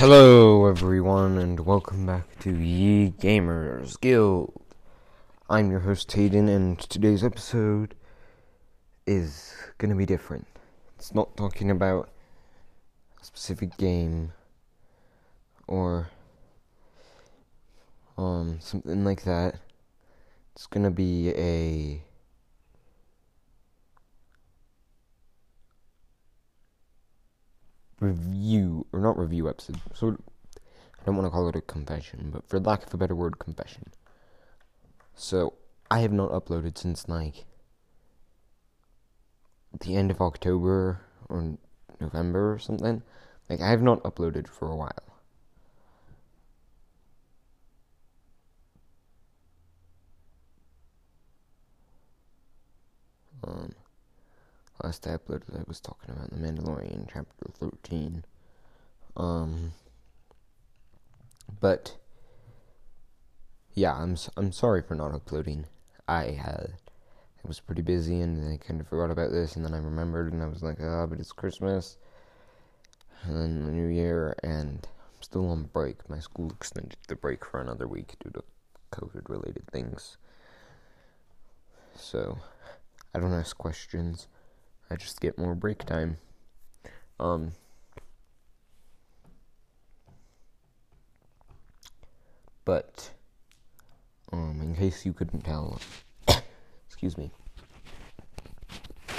Hello, everyone, and welcome back to Ye Gamers Guild. I'm your host, Hayden, and today's episode is gonna be different. It's not talking about a specific game or um something like that. It's gonna be a review or not review episode. So I don't want to call it a confession, but for lack of a better word, confession. So I have not uploaded since like the end of October or November or something. Like I have not uploaded for a while. Last I uploaded, I was talking about The Mandalorian chapter 13. Um, but yeah, I'm I'm sorry for not uploading. I had I was pretty busy and I kind of forgot about this, and then I remembered, and I was like, ah, oh, but it's Christmas, and then the New Year, and I'm still on break. My school extended the break for another week due to COVID-related things. So I don't ask questions. I just get more break time. Um, but um, in case you couldn't tell, excuse me,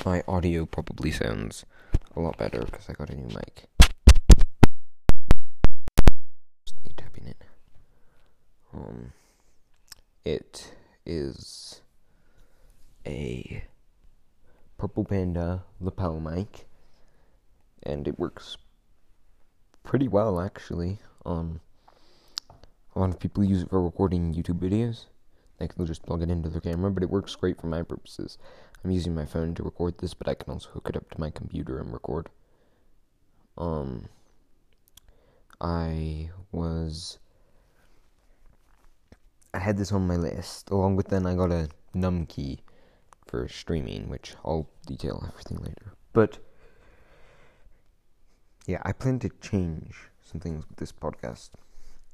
my audio probably sounds a lot better because I got a new mic. Tapping it. Um, it is a Purple Panda lapel mic, and it works pretty well actually. Um, a lot of people use it for recording YouTube videos. They'll just plug it into their camera, but it works great for my purposes. I'm using my phone to record this, but I can also hook it up to my computer and record. Um, I was. I had this on my list. Along with then, I got a num key for streaming, which I'll detail everything later. But yeah, I plan to change some things with this podcast.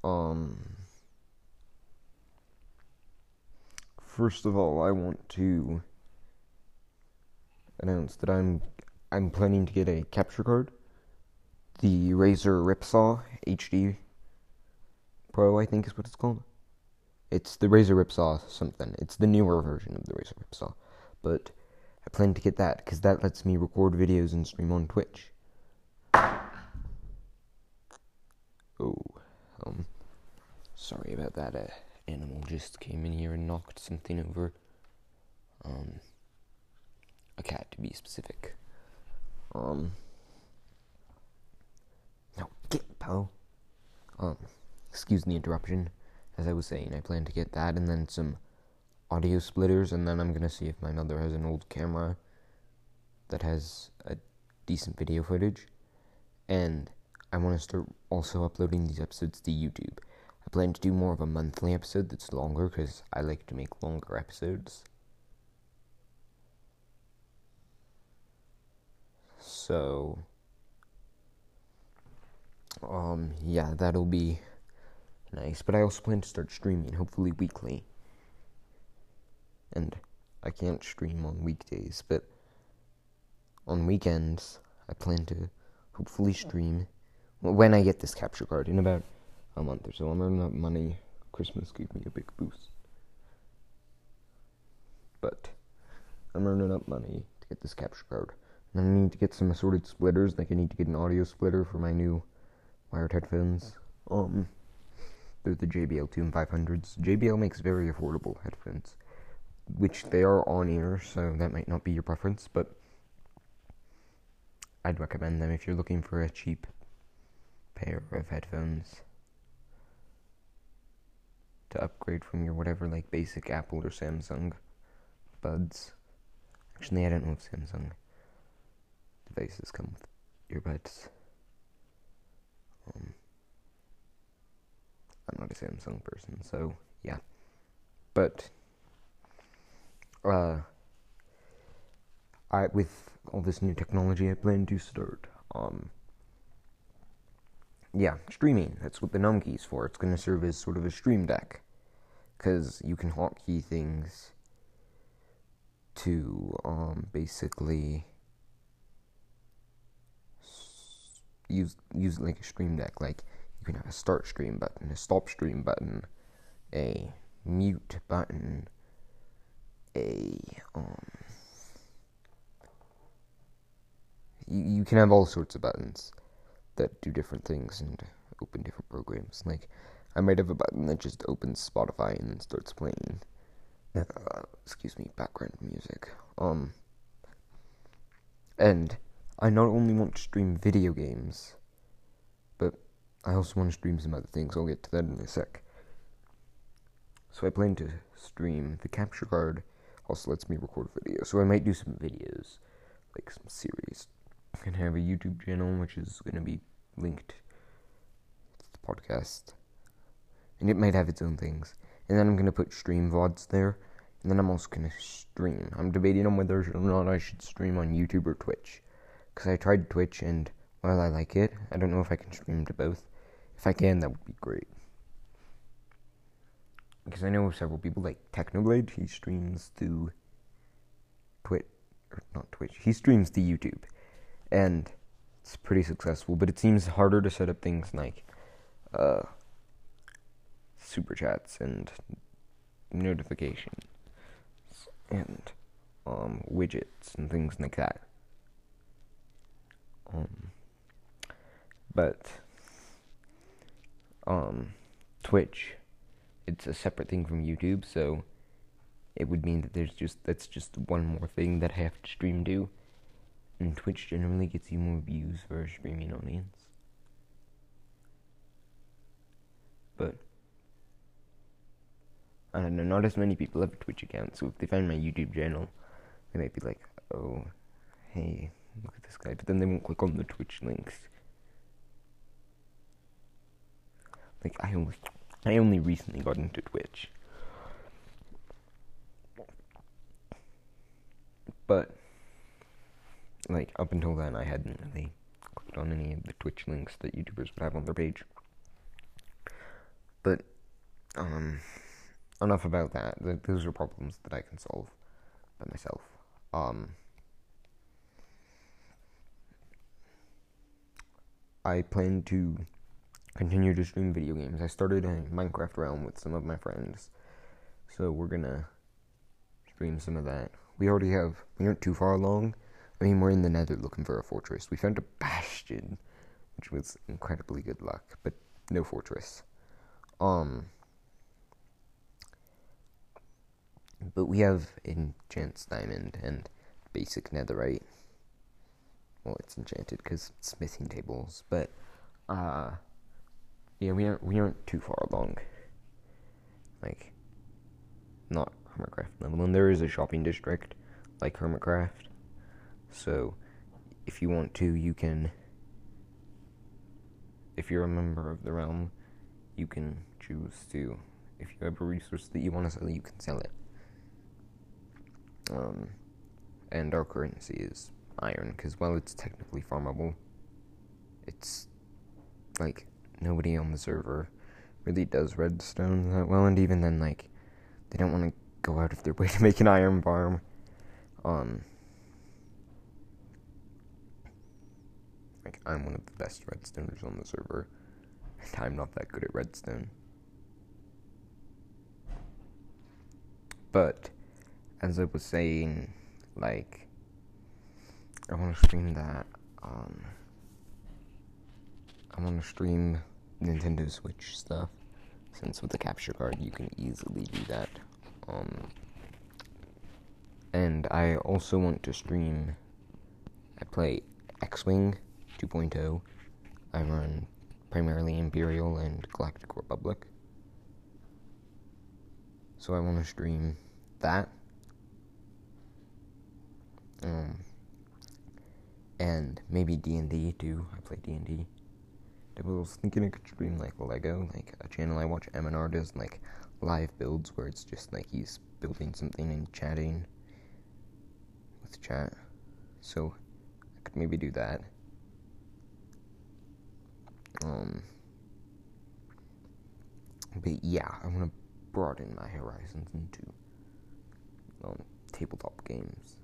Um First of all, I want to announce that I'm I'm planning to get a capture card. The Razer Ripsaw HD Pro, I think is what it's called. It's the Razer Ripsaw something. It's the newer version of the Razer Ripsaw but I plan to get that because that lets me record videos and stream on Twitch. Oh, um, sorry about that. Uh, animal just came in here and knocked something over. Um, a cat to be specific. Um, now get pal. Um, excuse the interruption. As I was saying, I plan to get that and then some audio splitters, and then I'm gonna see if my mother has an old camera that has a decent video footage. And I want to start also uploading these episodes to YouTube. I plan to do more of a monthly episode that's longer because I like to make longer episodes. So, um, yeah, that'll be nice. But I also plan to start streaming, hopefully weekly and I can't stream on weekdays, but on weekends I plan to hopefully stream when I get this capture card in about a month or so. I'm earning up money. Christmas gave me a big boost. But I'm earning up money to get this capture card. And I need to get some assorted splitters, like I need to get an audio splitter for my new wired headphones. Um they're the JBL Tune 500s. JBL makes very affordable headphones which they are on ear, so that might not be your preference, but I'd recommend them if you're looking for a cheap pair of headphones to upgrade from your whatever, like basic Apple or Samsung buds. Actually, I don't know if Samsung devices come with earbuds. Um, I'm not a Samsung person, so yeah. But uh, I with all this new technology, I plan to start um yeah, streaming. That's what the num key's for. It's going to serve as sort of a stream deck. Because you can hotkey things to um, basically use use like a stream deck. Like you can have a start stream button, a stop stream button, a mute button, a um, you, you can have all sorts of buttons that do different things and open different programs. Like, I might have a button that just opens Spotify and then starts playing. Uh, excuse me, background music. Um, and I not only want to stream video games, but I also want to stream some other things. I'll get to that in a sec. So I plan to stream the capture card. Also lets me record video. So I might do some videos, like some series and have a YouTube channel which is going to be linked to the podcast. And it might have its own things. And then I'm going to put stream VODs there. And then I'm also going to stream. I'm debating on whether or not I should stream on YouTube or Twitch. Because I tried Twitch and while I like it, I don't know if I can stream to both. If I can, that would be great. Because I know several people like Technoblade, he streams to Twitch, or not Twitch, he streams to YouTube and it's pretty successful. But it seems harder to set up things like uh, super chats and notifications and um, widgets and things like that. Um, but um, Twitch, it's a separate thing from YouTube, so it would mean that there's just that's just one more thing that I have to stream to and Twitch generally gets you more views for a streaming audience. But I don't know, not as many people have a Twitch account, so if they find my YouTube channel, they might be like, oh, hey, look at this guy, but then they won't click on the Twitch links. Like I only I only recently got into Twitch. But like up until then, I hadn't really clicked on any of the Twitch links that YouTubers would have on their page. But um, enough about that. Those are problems that I can solve by myself. Um, I plan to continue to stream video games. I started a Minecraft Realm with some of my friends, so we're gonna stream some of that. We already have. We aren't too far along I mean, we're in the nether looking for a fortress. We found a bastion, which was incredibly good luck, but no fortress. Um, but we have enchants diamond and basic netherite. Well, it's enchanted because smithing tables, but uh, yeah, we aren't we aren't too far along. Like, not Hermitcraft level, and there is a shopping district like Hermitcraft so, if you want to, you can. If you're a member of the realm, you can choose to. If you have a resource that you want to sell, you can sell it. Um, and our currency is iron, because while it's technically farmable, it's like nobody on the server really does redstone that well, and even then, like, they don't want to go out of their way to make an iron farm. Um, Like, I'm one of the best redstoners on the server, and I'm not that good at redstone. But, as I was saying, like, I want to stream that, um, I want to stream Nintendo Switch stuff, since with the capture card you can easily do that. Um, and I also want to stream, I play X Wing 2.0. I run primarily Imperial and Galactic Republic. So I want to stream that. Um, and maybe D&D too. I play D&D. I was thinking I could stream like Lego, like a channel I watch MNR does like live builds where it's just like he's building something and chatting with chat. So I could maybe do that Um, but yeah, I want to broaden my horizons into um, tabletop games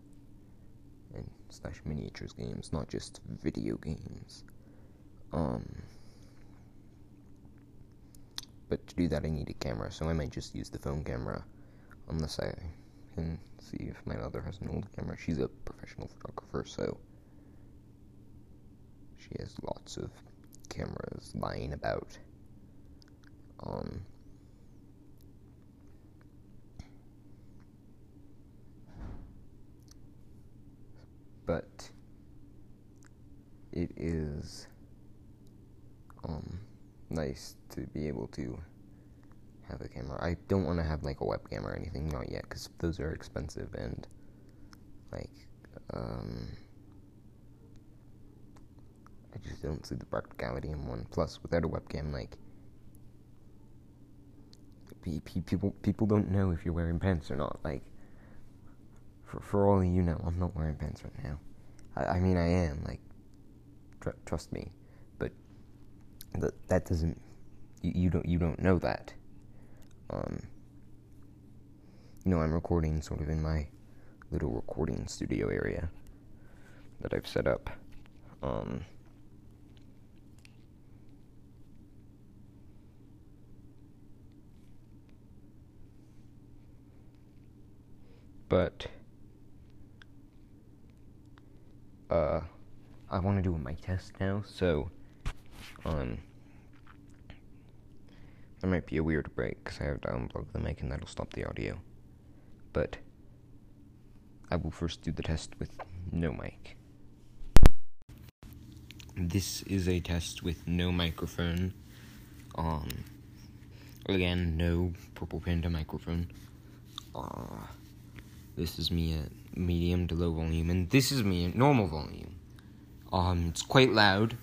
and slash miniatures games, not just video games. Um, but to do that, I need a camera, so I might just use the phone camera, unless I can see if my mother has an old camera. She's a professional photographer, so she has lots of cameras lying about. Um, but it is um nice to be able to have a camera. I don't want to have like a webcam or anything, not yet, because those are expensive and like um I just don't see the practicality in one. Plus, without a webcam, like people people don't know if you're wearing pants or not. Like for for all you know, I'm not wearing pants right now. I, I mean, I am. Like, tr- trust me, that that doesn't. You, you don't you don't know that. Um. You know, I'm recording sort of in my little recording studio area that I've set up. Um. But uh, I want to do a mic test now, so, um, there might be a weird break because I have to unplug the mic and that'll stop the audio. But I will first do the test with no mic. This is a test with no microphone. Um, again, no Purple Panda microphone. Uh, this is me at medium to low volume, and this is me at normal volume. Um, it's quite loud,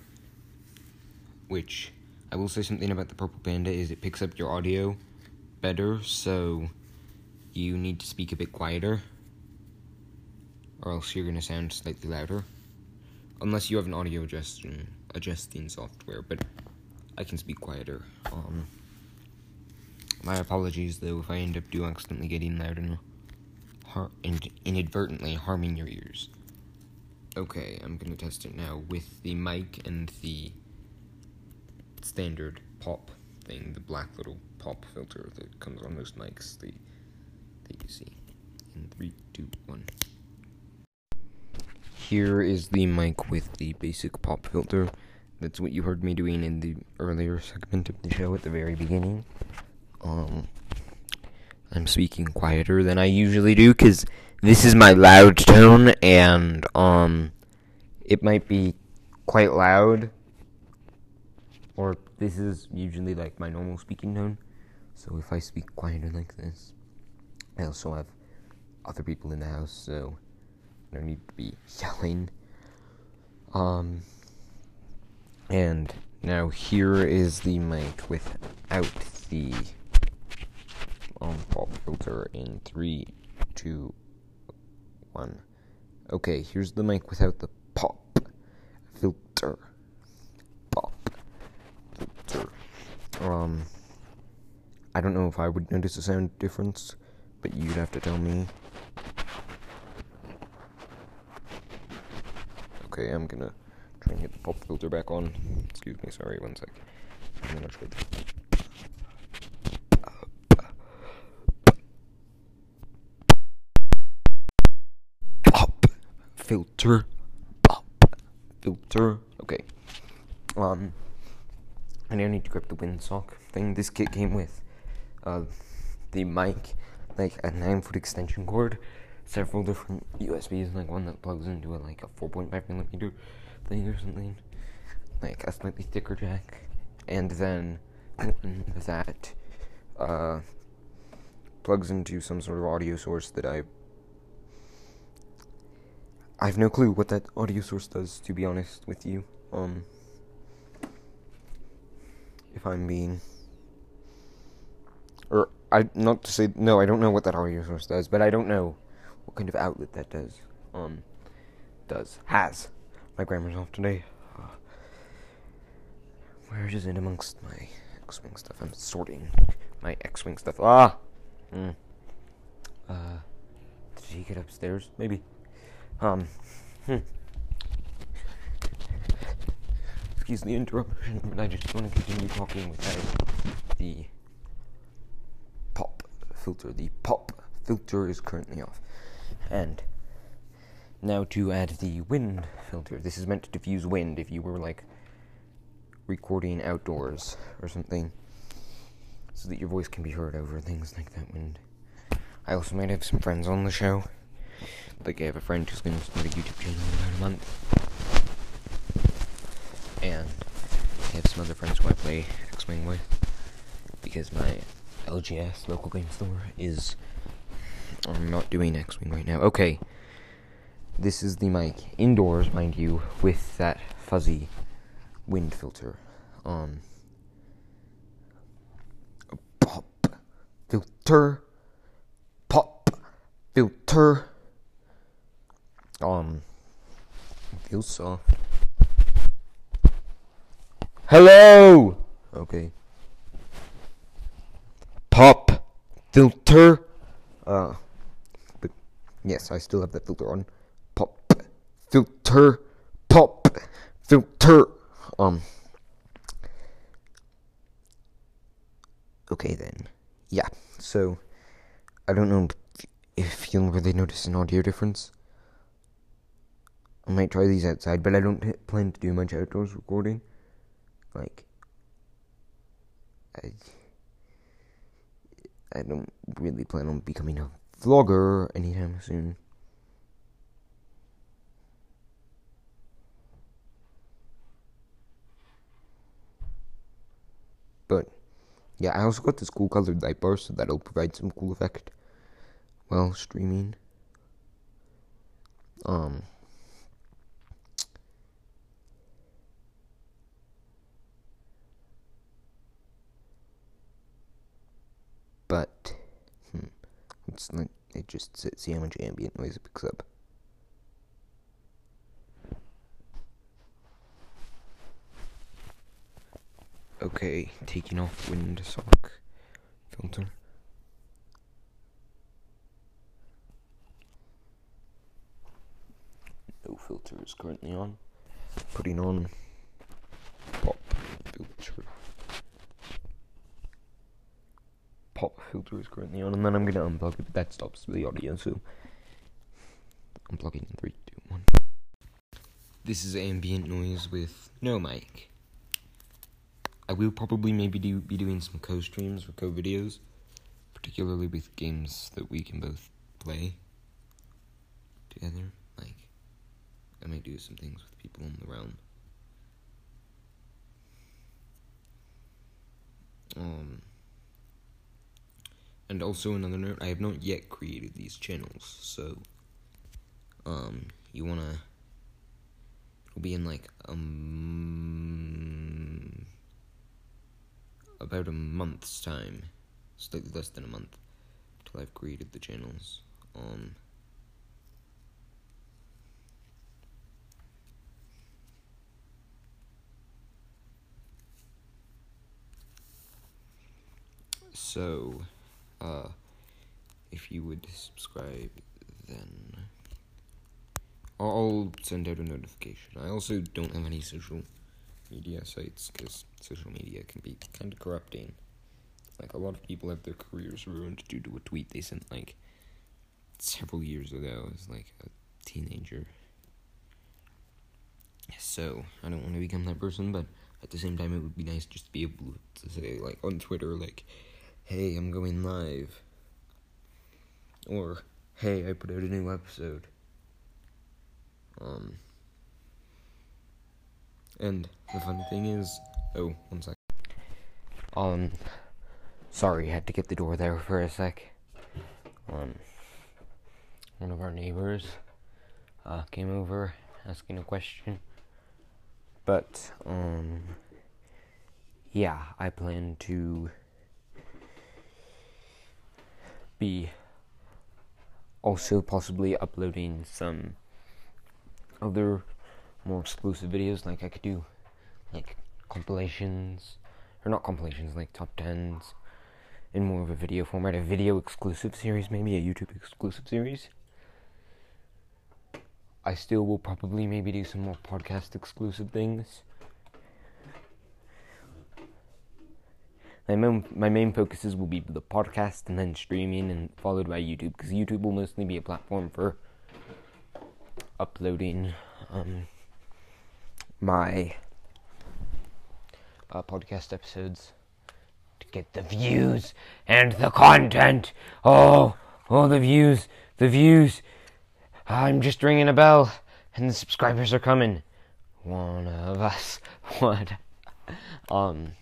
which I will say something about the Purple Panda is it picks up your audio better, so you need to speak a bit quieter, or else you're gonna sound slightly louder. Unless you have an audio adjusting adjusting software, but I can speak quieter. Um, my apologies though if I end up do accidentally getting loud and, har- in- inadvertently harming your ears. Okay, I'm gonna test it now with the mic and the standard pop thing, the black little pop filter that comes on most mics, the that you see. In three, two, one. Here is the mic with the basic pop filter. That's what you heard me doing in the earlier segment of the show at the very beginning. Um, I'm speaking quieter than I usually do because this is my loud tone and um it might be quite loud or this is usually like my normal speaking tone. So if I speak quieter like this, I also have other people in the house, so I don't need to be yelling. Um and now here is the mic without the on pop filter in three, two, one. Okay, here's the mic without the pop filter. Pop filter. Um, I don't know if I would notice a sound difference, but you'd have to tell me. Okay, I'm gonna try and get the pop filter back on. Excuse me, sorry, one sec. I'm gonna try filter pop filter okay um I now need to grab the windsock thing this kit came with uh the mic like a 9 foot extension cord several different USBs like one that plugs into a like a 4.5 millimeter thing or something like a slightly thicker jack and then that uh plugs into some sort of audio source that I I have no clue what that audio source does, to be honest with you. Um, if I'm being, or I not to say no, I don't know what that audio source does, but I don't know what kind of outlet that does. Um, does has. My grammar's off today. Where is it amongst my X-wing stuff? I'm sorting my X-wing stuff. Ah. Mm. Uh, did he get upstairs? Maybe. Um. Hmm. Excuse the interruption, but I just want to continue talking without the pop filter. The pop filter is currently off, and now to add the wind filter. This is meant to diffuse wind if you were like recording outdoors or something so that your voice can be heard over things like that wind. I also might have some friends on the show. Like I have a friend who's going to start a YouTube channel in about a month. And I have some other friends who I play X-Wing with. Because my LGS, local game store, is... I'm not doing X-Wing right now. Okay. This is the mic. Indoors, mind you, with that fuzzy wind filter. Um... Pop filter pop filter. Um, feels soft. Hello. Okay. Pop filter. Uh, but yes, I still have that filter on. Pop filter. Pop filter. Um. Okay then. Yeah. So I don't know if you'll really notice an audio difference. I might try these outside, but I don't plan to do much outdoors recording. Like, I, I don't really plan on becoming a vlogger anytime soon. But, yeah, I also got this cool colored diaper, so that'll provide some cool effect while streaming. Um, but hmm, it's like it just see how much ambient noise it picks up. Okay, taking off wind sock filter. No filter is currently on. Putting on pop filter. Pop filter is currently on, and then I'm gonna unplug it, but that stops the audio, so unplugging in 3, 2, 1. This is ambient noise with no mic. I will probably maybe do be doing some co streams or co videos, particularly with games that we can both play together. Like, I might do some things with people in the realm. Um, and also another note, I have not yet created these channels, so um, you wanna it'll be in like um about a month's time, slightly less than a month, till I've created the channels. Um. So, uh, if you would subscribe, then I'll send out a notification. I also don't have any social media sites because social media can be kind of corrupting. Like, a lot of people have their careers ruined due to a tweet they sent, like, several years ago as, like, a teenager. So, I don't want to become that person, but at the same time, it would be nice just to be able to say, like, on Twitter, like, hey, I'm going live. Or, hey, I put out a new episode. Um, and the funny thing is, oh, one sec. Um, sorry, I had to get the door there for a sec. Um, one of our neighbors, uh, came over asking a question. But, um, yeah, I plan to be also possibly uploading some other more exclusive videos. Like I could do like compilations, or not compilations, like top tens, in more of a video format, a video exclusive series, maybe a YouTube exclusive series. I still will probably maybe do some more podcast exclusive things. My main, my main focuses will be the podcast and then streaming and followed by YouTube because YouTube will mostly be a platform for uploading um, my uh, podcast episodes to get the views and the content. Oh, oh, the views, the views. I'm just ringing a bell and the subscribers are coming. One of us. What? Um.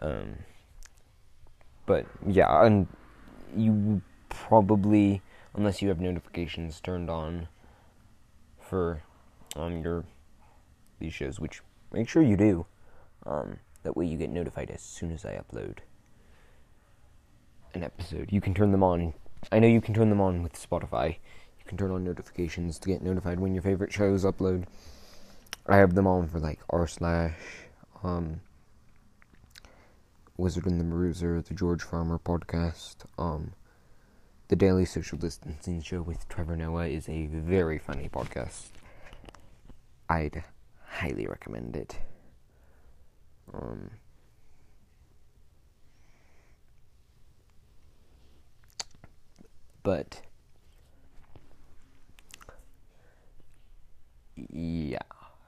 Um. But yeah, and you probably, unless you have notifications turned on for um your these shows, which make sure you do. Um, that way you get notified as soon as I upload an episode. You can turn them on. I know you can turn them on with Spotify. You can turn on notifications to get notified when your favorite shows upload. I have them on for like r slash um Wizard and the Bruiser, the George Farmer podcast, um the Daily Social Distancing Show with Trevor Noah is a very funny podcast. I'd highly recommend it. Um, but yeah,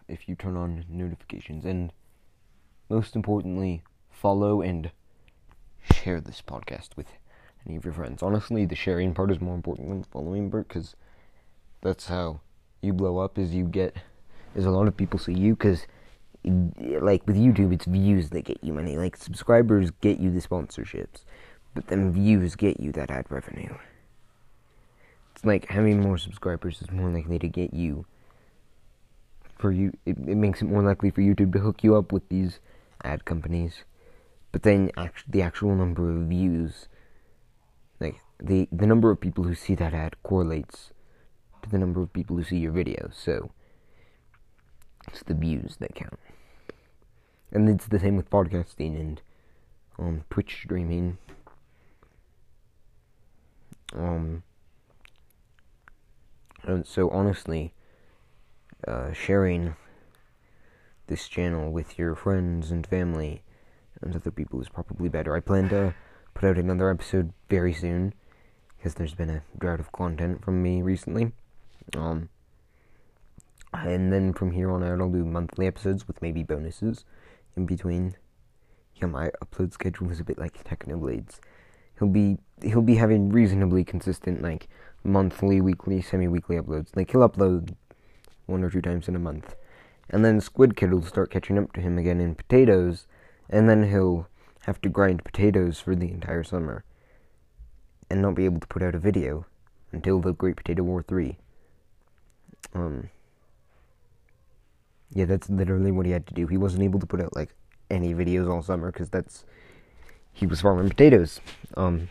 if you turn on notifications and most importantly, follow and share this podcast with any of your friends. Honestly, the sharing part is more important than the following part because that's how you blow up. Is you get is a lot of people see you because like with YouTube, it's views that get you money. Like subscribers get you the sponsorships, but then views get you that ad revenue. It's like having more subscribers is more likely to get you. For you, it, it makes it more likely for YouTube to hook you up with these ad companies. But then, the actual number of views, like the the number of people who see that ad correlates to the number of people who see your video. So it's the views that count. And it's the same with podcasting and um, Twitch streaming. Um, and so honestly, uh, sharing this channel with your friends and family and other people is probably better. I plan to put out another episode very soon because there's been a drought of content from me recently. Um, and then from here on out, I'll do monthly episodes with maybe bonuses in between. Yeah, my upload schedule is a bit like Technoblades. He'll be he'll be having reasonably consistent like monthly, weekly, semi-weekly uploads. Like he'll upload one or two times in a month, and then Squid Kid will start catching up to him again in potatoes, and then he'll have to grind potatoes for the entire summer, and not be able to put out a video until the Great Potato War three. Um. Yeah, that's literally what he had to do. He wasn't able to put out like any videos all summer because that's he was farming potatoes. Um,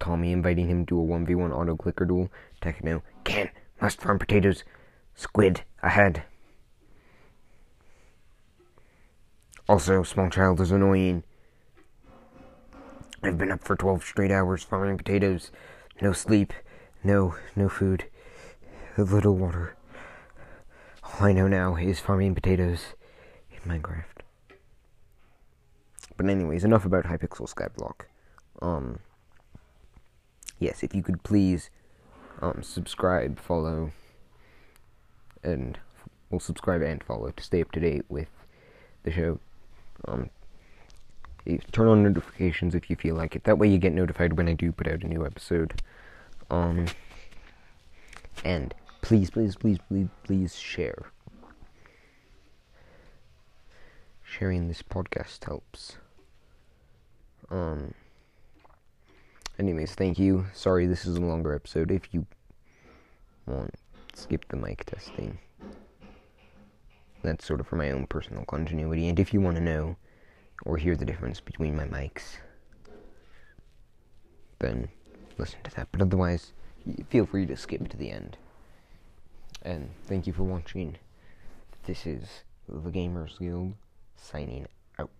Tommy inviting him to a one v one auto clicker duel. Techno can must farm potatoes. Squid ahead. Also, small child is annoying. I've been up for twelve straight hours farming potatoes. No sleep, no no food, a little water. All I know now is farming potatoes in Minecraft. But anyways, enough about Hypixel Skyblock. Um, yes, if you could please um, subscribe, follow, and well, subscribe and follow to stay up to date with the show. Um, turn on notifications if you feel like it. That way, you get notified when I do put out a new episode. Um, and please, please, please, please, please share. Sharing this podcast helps. Um. Anyways, thank you. Sorry, this is a longer episode. If you want, skip the mic testing. That's sort of for my own personal continuity. And if you want to know or hear the difference between my mics, then listen to that. But otherwise, feel free to skip to the end. And thank you for watching. This is the Gamers Guild, signing out.